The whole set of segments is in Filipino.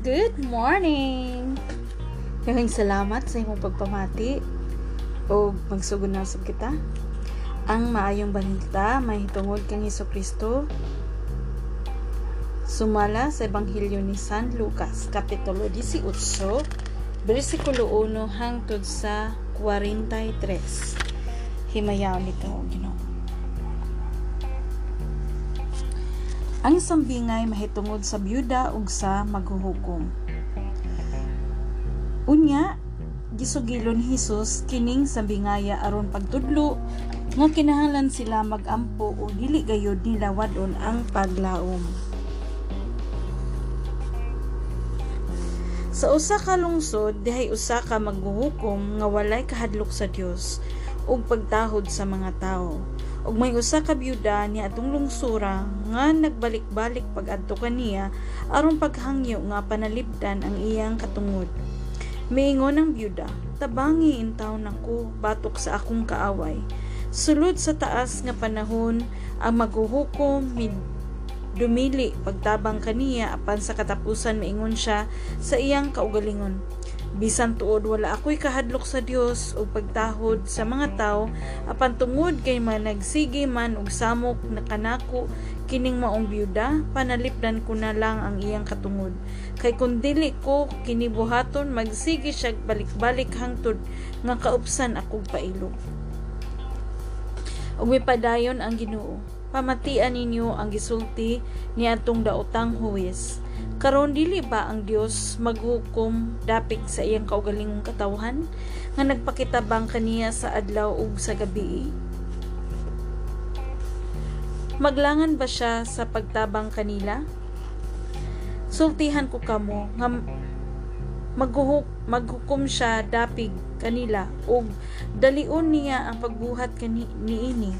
good morning! Daghang salamat sa imong pagpamati o magsugod na sab kita. Ang maayong balita may hitungod kang Hesus Kristo. Sumala sa Ebanghelyo ni San Lucas, Kapitulo 18, versikulo 1 hangtod sa 43. Himayaw nito, Ginoo. Ang sambingay mahitungod sa byuda ug sa maghuhukom. Unya, gisugilon ni Hesus kining sambingaya aron pagtudlo nga kinahanglan sila magampo o dili gayud nila wadon ang paglaom. Sa usa ka lungsod dihay usa ka maghuhukom nga walay kahadlok sa Dios ug pagtahod sa mga tawo ug may usa ka byuda ni atong lungsura nga nagbalik-balik pag-adto kaniya aron paghangyo nga panalipdan ang iyang katungod. Miingon ang byuda, tabangi intaw nako batok sa akong kaaway. Sulod sa taas nga panahon ang maghuhukom dumili pagtabang kaniya apan sa katapusan miingon siya sa iyang kaugalingon bisan tuod wala ako'y kahadlok sa Dios o pagtahod sa mga tao apan tungod kay managsige man og samok na kanako kining maong byuda panalipdan ko na lang ang iyang katungod. Kay kun dili ko kinibuhaton magsige siya balik-balik hangtod nga kaupsan akong pailo. Ug padayon ang Ginoo. Pamatian ninyo ang gisulti ni atong daotang huwes Karon dili ba ang Dios maghukom dapit sa iyang kaugalingong katawhan nga nagpakitabang kaniya sa adlaw ug sa gabi? Maglangan ba siya sa pagtabang kanila? Sultihan ko kamo nga maghuhuk maghukom siya dapig kanila ug dalion niya ang pagbuhat kani niini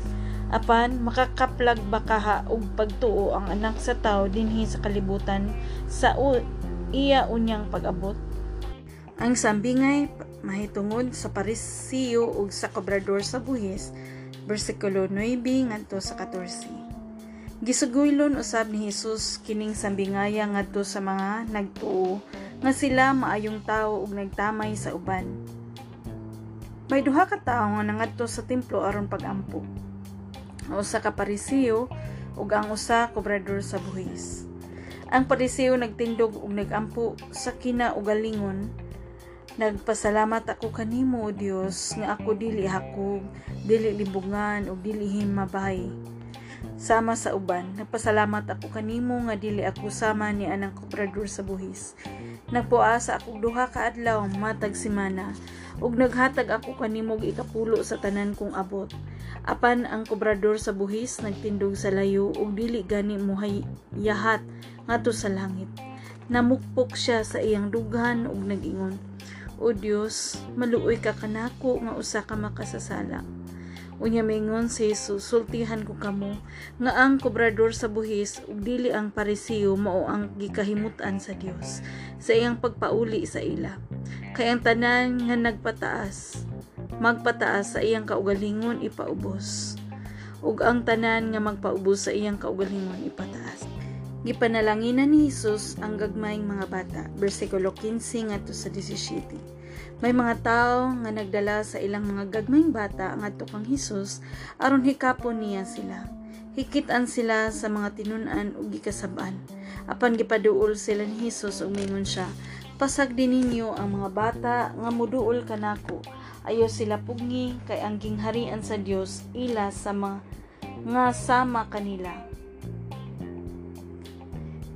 apan makakaplag bakaha og pagtuo ang anak sa tao dinhi sa kalibutan. Sa u- iya unyang pag-abot. Ang sambingay mahitungod sa parisiyo ug sa kobrador sa buhis bersikulo 9 ngadto sa 14 gisuguylon usab ni Hesus kining sambingaya ngadto sa mga nagtuo nga sila maayong tao ug nagtamay sa uban. May duha ka tawo nga nangadto sa templo aron pagampo usa ka parisiyo ug ang usa kobrador sa buhis. Ang parisiyo nagtindog ug nagampo sa kinaugalingon. Nagpasalamat ako kanimo, O Dios, nga ako dili hakog, dili libungan ug dili himabay. Sama sa uban, nagpasalamat ako kanimo nga dili ako sama ni anang kobrador sa buhis. Nagpuasa ako duha ka adlaw matag semana ug naghatag ako kanimo ikapulo sa tanan kong abot. Apan ang kobrador sa buhis nagtindog sa layo ug dili gani yahat ngadto sa langit. Namukpok siya sa iyang dughan ug nagingon O Dios maluoy ka kanako nga usa ka makasasala Unya mingon si Jesus, sultihan ko kamo. Nga ang kobrador sa buhis ug dili ang parisiyo mao ang gikahimutan sa Dios sa iyang pagpauli sa ila. Kay ang tanan nga nagpataas magpataas sa iyang kaugalingon ipaubos. Ug ang tanan nga magpaubos sa iyang kaugalingon ipataas. Gipanalangina ni Hesus ang gagmayng mga bata bersikulo 15 ngadto sa 17 may mga tao nga nagdala sa ilang mga gagmayng bata ngadto kang Hesus aron hikapon niya sila. Hikitan sila sa mga tinunan ug gikasab-an apan gipaduol sila ni Hesus ug mingon siya pasag din ninyo ang mga bata nga muduol kanako ayo sila pugni kay ang gingharian sa Dios ila sa mga nga sama kanila.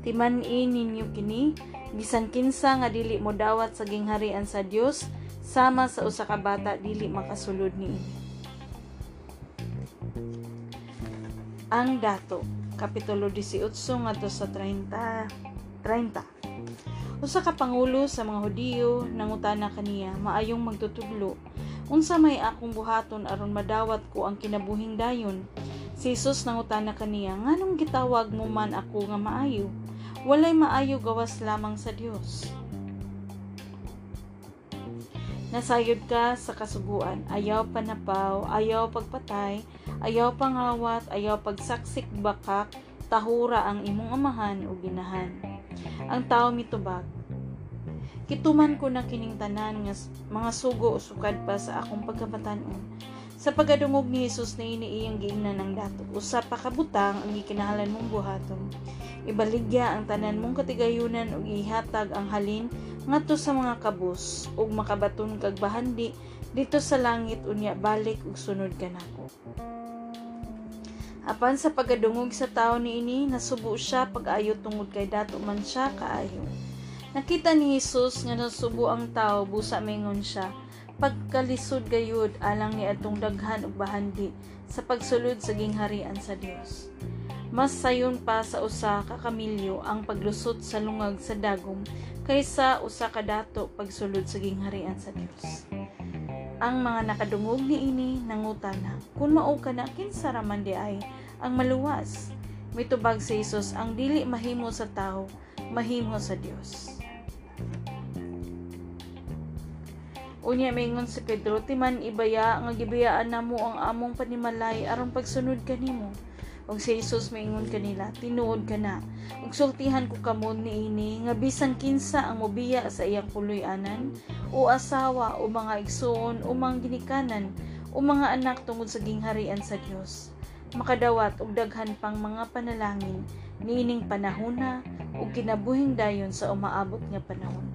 Timan-i ninyo kini bisan kinsa nga dili mo dawat sa gingharian sa Dios sama sa usa ka bata dili makasulod niini. Ang dato kapitulo 18 ngadto sa 30 30 usa ka pangulo sa mga Hudiyo nangutana kaniya maayong magtutudlo. Unsa may akong buhaton aron madawat ko ang kinabuhing dayon si Jesus nangutana kaniya nganong gitawag mo man ako nga maayo walay maayo gawas lamang sa Dios Nasayod ka sa kasuguan, ayaw panapaw, ayaw pagpatay, ayaw pangawat, ayaw pagsaksik bakak, tahura ang imong amahan o ginahan. Ang tao mitubag, Kituman ko na kining tanan nga mga sugo o sukad pa sa akong pagkabatanon. Sa pagkadungog ni Jesus na iniiyang giingnan ng dato, usa pa kabutang ang gikinahalan mong buhaton. Ibaligya ang tanan mong katigayunan ug ihatag ang halin ngadto sa mga kabus ug makabaton kag bahandi dito sa langit unya balik ug sunod kanako. Apan sa pagkadungog sa tao niini nasubo siya pag-ayo tungod kay dato man siya kaayo. Nakita ni Jesus nga nasubo ang tao busa mingon siya pagkalisod gayud alang ni atong daghan ug bahandi sa pagsulod sa gingharian sa Dios. Mas sayon pa sa usa ka kamilyo ang paglusot sa lungag sa dagom kaysa usa ka dato pagsulod sa gingharian sa Dios. Ang mga nakadungog ni ini nangutana, kung mao ka na kinsa raman di ay ang maluwas. Mitubag si Jesus ang dili mahimo sa tao, mahimo sa Dios. Unya mingon si Pedro, timan ibaya nga gibiyaan namo ang among panimalay aron pagsunod kanimo. Og si Jesus mingon kanila, tinuod ka na. Ug sultihan ko kamo niini nga bisan kinsa ang mobiya sa iyang puloy-anan o asawa o mga igsoon o mga ginikanan o mga anak tungod sa gingharian sa Dios. Makadawat og daghan pang mga panalangin niining panahona ug kinabuhing dayon sa umaabot nga panahon.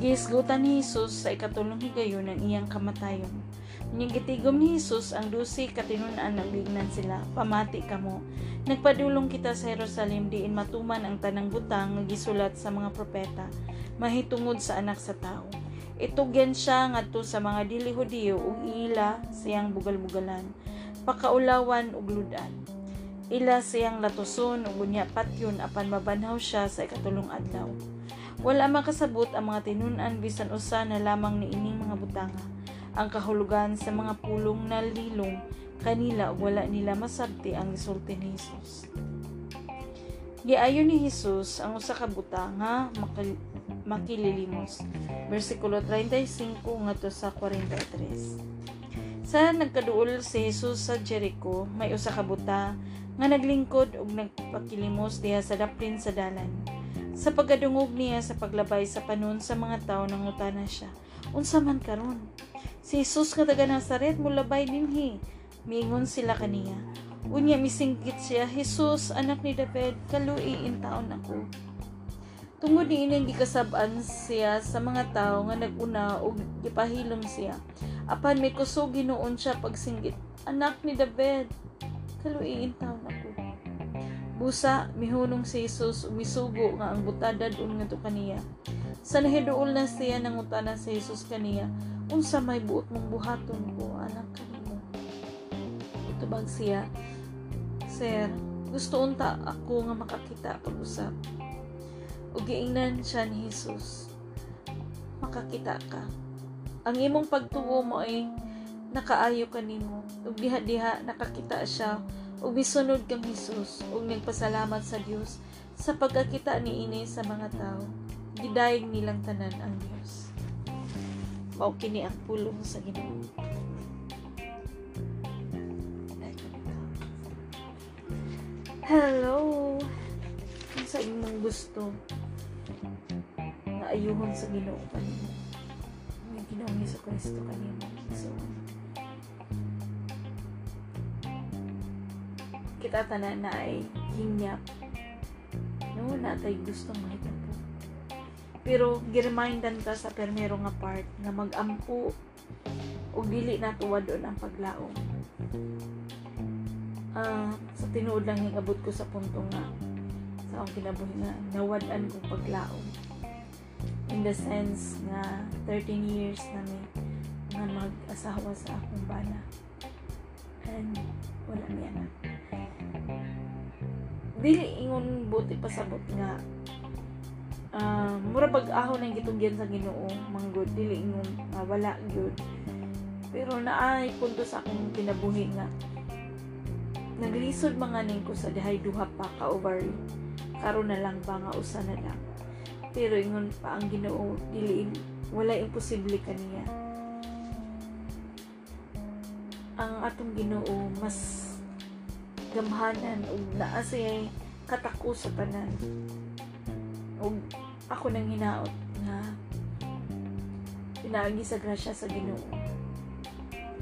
Gihisgutan ni Jesus sa ikatulong higayon ng iyang kamatayon. Ning gitigom ni Jesus ang dusi katinunan ng bignan sila, pamati kamo. Nagpadulong kita sa Jerusalem diin matuman ang tanang butang nga gisulat sa mga propeta, mahitungod sa anak sa tao. Itugyan siya ngadto sa mga dili Hudiyo ug iila siyang bugal-bugalan, pakaulawan ug ludan. Ila siyang latuson ug unya patyon apan mabanhaw siya sa ikatulong adlaw. Wala makasabot ang mga tinunan bisan usa na lamang ni ining mga butanga. Ang kahulugan sa mga pulong na lilong kanila wala nila masabti ang gisulti ni Jesus. Giayo ni Jesus ang usa ka butanga makil- makililimos. Bersikulo 35 ngadto sa 43. Sa nagkaduol si Jesus sa Jericho, may usa ka buta nga naglingkod ug nagpakilimos diha sa daplin sa dalan. Sa pagkadungog niya sa paglabay sa panon sa mga tao nangutana siya, unsa man karon? Si Jesus nga taga Nazaret mulabay dinhi. Mingon sila kaniya. Unya misingkit siya, Jesus, anak ni David, kalui in taon ako. Tungod ni ining gikasab-an siya sa mga tao nga naguna ug gipahilom siya. Apan may kusog ginuon siya pagsinggit, anak ni David, kalui in taon ako. Busa, mihunong si Jesus umisugo nga ang butadad un nga kaniya. Sa nahiduol na siya nang utana si Jesus kaniya, unsa may buot mong buhaton ko, anak kanimo. Tubag siya, Sir, gusto unta ako nga makakita pag-usap. Ug giingnan siya ni Jesus. Makakita ka. Ang imong pagtuo mo ay nakaayo kanimo. Ug diha-diha nakakita siya ug misunod kang Hesus ug nagpasalamat sa Dios sa pagkakita ni ini sa mga tao. Gidayeg nilang tanan ang Dios. Mao kini ang pulong sa Ginoo. Hello! Kung sa imong gusto na ayuhon sa Ginoo kanimo. May Ginoo Hesus Kristo kanimo. So, kita tanan na ay hinyap. No, natay gustong mahitapo. Pero giremindan ka sa permero nga part nga magampo o dili na tuwadon ang paglaom. Ah, sa tinuod lang yung abot ko sa punto nga sa akong kinabuhi nga nawad-an kong paglaom. In the sense nga 13 years na may nga mag-asawa sa akong bana. And wala may anak dili ingon buti pasabot nga uh, mura pag ahon ang gitugyan sa Ginoo manggod dili ingon uh, wala gyud. Pero naay punto sa akong kinabuhi nga naglisod mga ning ko sa dihay duha pa ka ovary karon na lang ba nga usa na lang. Pero ingon pa ang Ginoo dili wala imposible kaniya. Ang atong Ginoo mas gamhanan ug naa siya katako sa tanan ug ako nang hinaot nga pinaagi sa grasya sa Ginoo.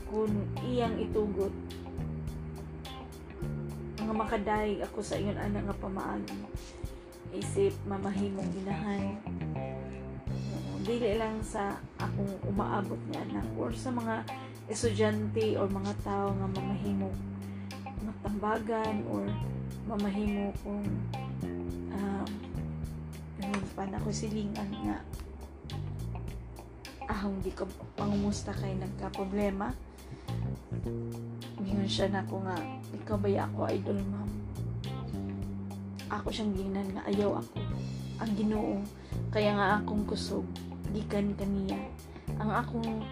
Kung iyang itugot nga makaday ako sa iyon ana nga pamaagi. Isip mamahimong ginahan dili lang sa akong umaabot nga anak or sa mga estudyante or mga tao nga mamahimo matambagan or mamahimo kung yung pan ako silingan nga ahong di ko pangumusta kay nagka problema Mingon siya na ko nga, ikaw ba ako idol ma'am? Ako siyang ginan nga ayaw ako. Ang ginoo, kaya nga akong kusog, gikan kaniya. Ang akong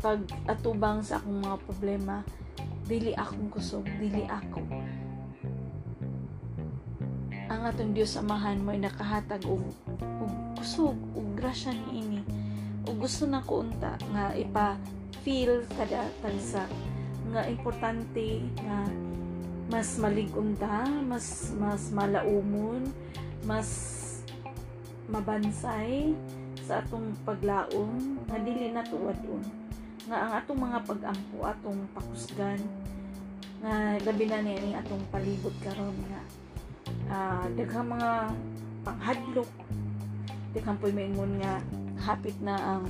pag-atubang sa akong mga problema, dili akong kusog, dili ako. Ang atong Diyos samahan mo ay nakahatag og, og kusog, og grasya ni ini. Og gusto na ko unta nga ipa feel kada tansa nga importante nga mas malig-on ta, mas mas malaumon, mas mabansay sa atong paglaom nga dili na tuwadon nga ang atong mga pag-ampo atong pakusgan nga labi na ni atong palibot karon nga uh, daghang mga panghadlok daghang po'y maingon nga hapit na ang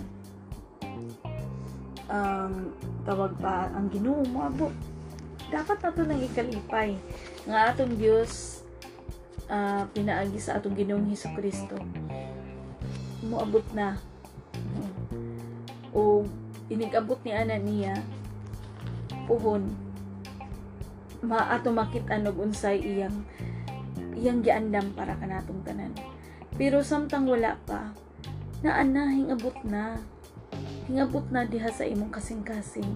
um, tawag pa ang Ginoo moabot dapat nato nang ikalipay nga atong Dios uh, pinaagi sa atong Ginoong Hesus Kristo. Moabot na. O inigabot ni ana niya puhon maato makita og unsay iyang iyang giandam para kanatong tanan pero samtang wala pa naa na hingabot na. Hingabot na diha sa imong kasing-kasing.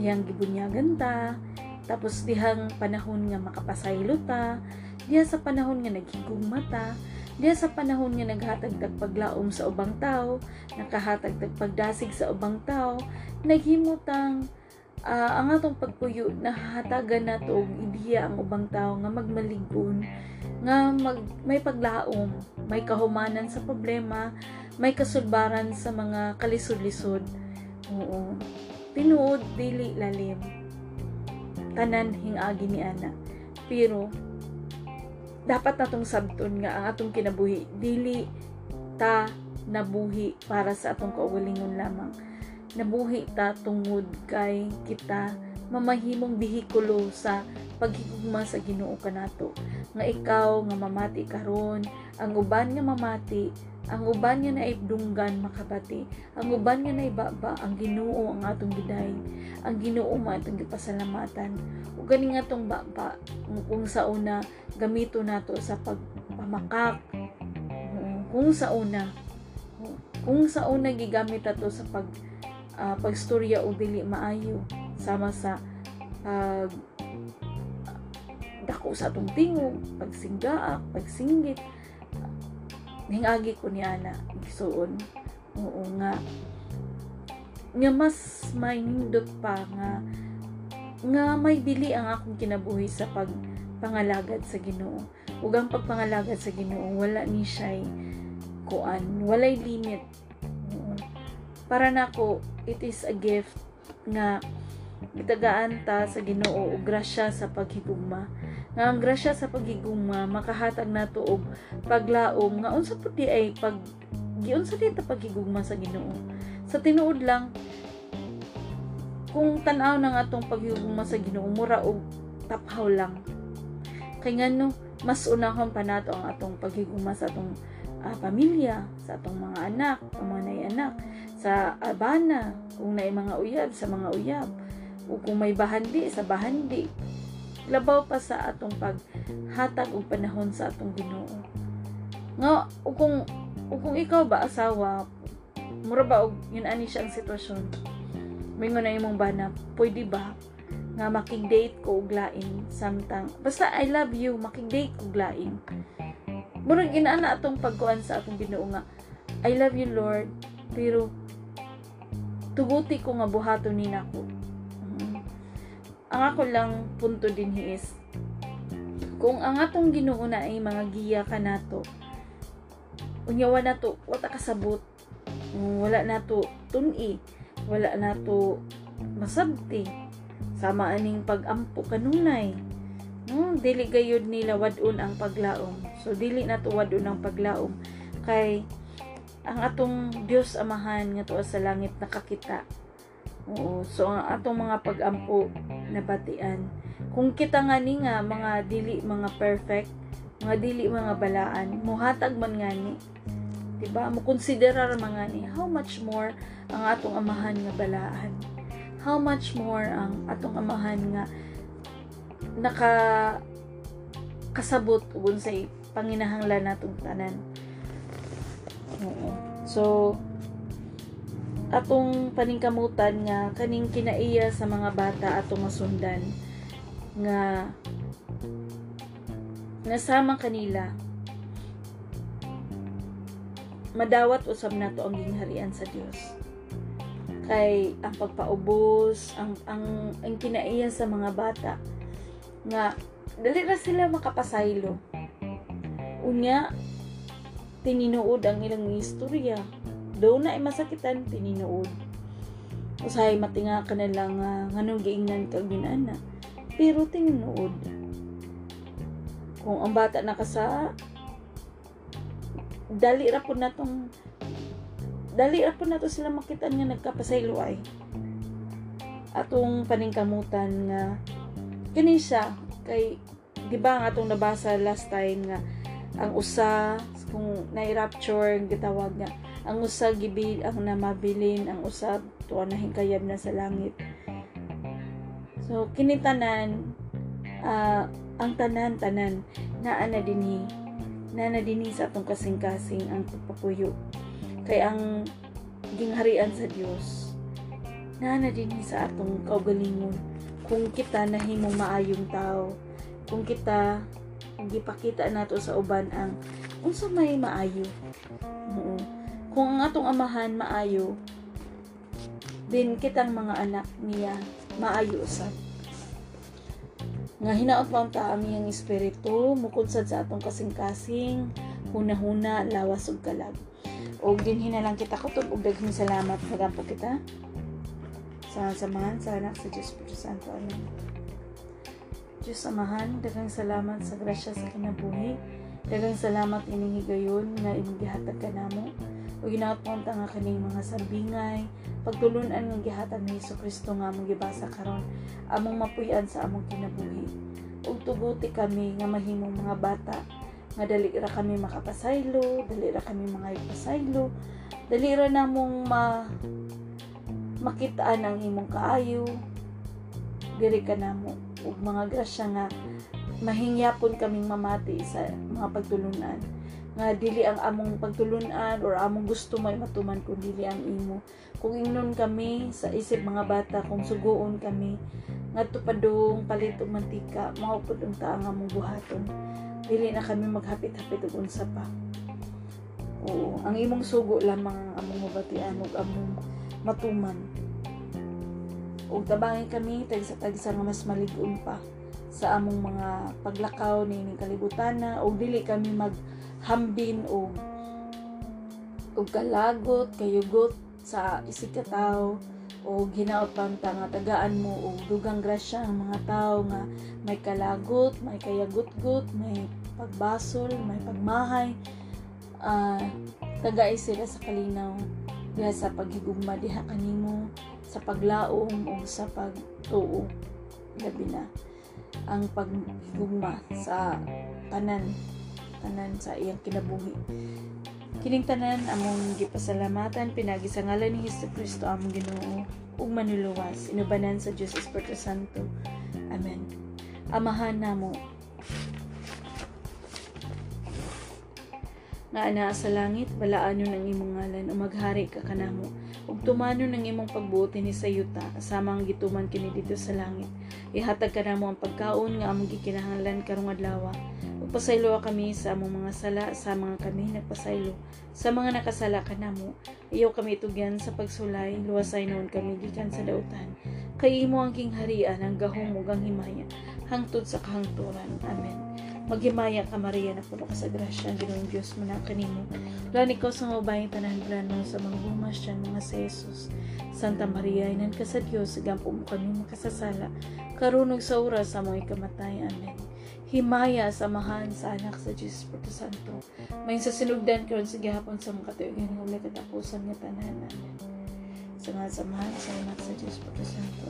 Dihang gibunyagan ta tapos dihang panahon nga makapasaylo ta diha sa panahon nga naghigugma ta diha sa panahon nga naghatag tag paglaom sa ubang tao nakahatag tag pagdasig sa ubang tao naghimutang uh, ang atong pagpuyo nahatagan nato ideya ang ubang tao nga magmaligon nga mag, may paglaom may kahumanan sa problema may kasulbaran sa mga kalisod-lisod. Oo. Tinuod, dili lalim. Tanan hingagi ni ana. Pero, dapat natong sabton nga ang atong kinabuhi, dili ta nabuhi para sa atong kaugalingon lamang. Nabuhi ta tungod kay kita mamahimong bihikulo sa paghigugma sa Ginoo kanato nga ikaw nga mamati karon ang uban nga mamati ang uban nga naibdunggan makabati ang uban nga naibaba ang Ginoo ang atong giday ang Ginoo mo atong gipasalamatan. Ug gani nga tong baba kung sa una gamito nato sa pagpamakak kung sa una kung sa una gigamit ato sa pag uh, pagstorya o dili maayo sama sa uh, dako sa atong tingog pagsinggaak pagsinggit hingagi ko ni ana gisuon oo nga. Nga mas may nindot pa nga nga may dili ang akong kinabuhi sa pag pangalagad sa Ginoo. Ug ang pagpangalagad sa Ginoo wala ni siya kuan walay limit. Para nako it is a gift nga gitagaan ta sa Ginoo og grasya sa paghigugma. Nga ang grasya sa paghigugma makahatag nato og paglaom. Nga unsa pud di ay pag giunsa di ta paghigugma sa Ginoo? Sa tinuod lang kung tan-aw nang atong paghigugma sa Ginoo mura og taphaw lang. Kay ngano mas unahon pa nato ang atong paghigugma sa atong uh, pamilya sa atong mga anak ang mga nay anak sa abana kung naay mga uyab sa mga uyab o kung may bahandi sa bahandi. Labaw pa sa atong paghatag og panahon sa atong Ginoo. Nga o kung o kung ikaw ba asawa mura ba og yun ani siya ang sitwasyon? Mingon na imong bana pwede ba nga makig-date ko og lain samtang? Basta I love you makig-date ko og lain. Murag inaana atong pagkuan sa atong Ginoo nga I love you Lord pero tuguti ko nga buhaton ni nako ang ako lang punto din is kung ang atong Ginoo na ay mga giya kanato unya wala to wata kasabot wala na to tuni wala na to masabti. Sama aning pagampo kanunay no dili gayud nila wadon ang paglaom. So dili na to wadon ang paglaom. Kay ang atong Dios amahan nga tuwa sa langit nakakita. Oo so ang atong mga pagampo nabatian kung kita nga ni nga mga dili mga perfect mga dili mga balaan muhatag man ngani diba? Mo konsiderar mga ni how much more ang atong amahan nga balaan? How much more ang atong amahan nga naka kasabot ug say panginahanglan natong tanan? Oo. So, atong paningkamutan nga kaning kinaiya sa mga bata atong masundan nga nasama kanila. Madawat usab nato ang gingharian sa Dios kay ang pagpaubos ang ang ang kinaiya sa mga bata nga dali ra sila makapasaylo. Unya tininuod ang ilang istorya. Doon na ay masakitan, tininuod. Usahay matinga ka na lang uh, nganong giingnan ka ginana. Pero tininuod. Kung ang bata nakasa, dali ra po na tong dali ra po na to sila makita nga nagkapasaylo ay atong paningkamutan nga kini kay di ba nga atong nabasa last time nga ang usa kung na-rapture gitawag nga ang usa gibil ang namabilin ang usab tuwa na hingkayab na sa langit. So kini tanan uh, ang tanan tanan naa na dinhi. Na na dinhi sa atong kasing-kasing ang pagpapuyo. Kay ang gingharian sa Dios na na dinhi sa atong kaugalingon. Kung kita nahimong maayong tao kung kita gipakita nato sa uban ang unsa may maayo? Oo. Kung ang atong amahan maayo din kitang mga anak niya. Maayo usab nga hinaot pa ta ang iyang espiritu mukudsad sa atong kasing-kasing hunahuna lawas ug kalag. Og din hinalang kita kutob og daghang salamat nagampo kita. Sa samahan sa anak sa Diyos Espiritu Santo. Amen. Diyos Amahan, daghang salamat sa grasya sa kinabuhi. Daghang salamat ining higayon nga imong gihatag kanamo. O mo nga kaning mga sambingay, pagtulunan nga gihatag ni Hesus Kristo nga among gibasa karon, among mapuy-an sa among kinabuhi. Ug tuguti kami nga mahimong mga bata nga dali ra kami makapasaylo, dali ra kami mga ipasaylo, dali ra namong ma makitaan ang imong kaayo, diri ka namo ug mga grasya nga mahingyapon kaming mamati sa mga pagtulunan nga dili ang among pagtulunan or among gusto may matuman kung dili ang imo. Kung ingnon kami sa isip mga bata kung suguon kami nga tupadong palit og mantika mao pud ang taang among buhaton. Dili na kami maghapit-hapit og unsa pa. Oo, ang imong sugo lamang ang among mabatian ug among matuman. Ug tabangin kami tagsa tagsa nga mas malig-on pa sa among mga paglakaw ni kalibutan na ug dili kami maghambin og og kalagot kayugot sa isig ka tao o hinaot pang nga tagaan mo og dugang grasya ang mga tao nga may kalagot, may kayagot-gut, may pagbasol, may pagmahay. Uh, tagay sila sa kalinaw diha sa paghigugma diha kanimo sa paglaom o sa pagtuo labi na ang paghigugma sa tanan tanan sa iyang kinabuhi. Kining tanan among gipasalamatan pinagi sa ngalan ni Hesus Kristo among Ginoo ug manuluwas. Inubanan sa Dios Espiritu Santo. Amen. Amahan namo. Nga ana sa langit balaanon ang imong ngalan. O maghari ka kanamo ug tumanon ang imong pagbuoti ni sayuta samang gituman kini dito sa langit. Ihatag kanamo ang pagkaon nga among gikinahanglan karong adlaw ug pasaylo kami sa among mga sala sa mga kami nagpasaylo sa mga nakasala kanamo iyo kami tugyan sa pagsulay luwasay noon kami gikan sa dautan kay imo ang kingharian ang gahom ug ang himaya hangtod sa kahangturan amen Maghimaya ka Maria na puno ka sa grasya, ang Ginoong Diyos mo na kanimo. Lani ko sa mabayang tanan plano sa mga bumas dyan mga sa Jesus. Santa Maria, inan ka sa Diyos, gampo mo kami makasasala. Karunog sa oras sa mga ikamatay. Amen. Himaya samahan sa anak sa Diyos Espiritu Santo. May sa sinugdan karon sa gihapon sa mga katuigan ng ulit katapusan nga tanan. Amen. Sa mga samahan sa anak sa Diyos Espiritu Santo.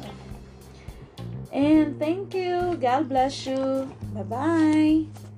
And thank you. God bless you. Bye-bye.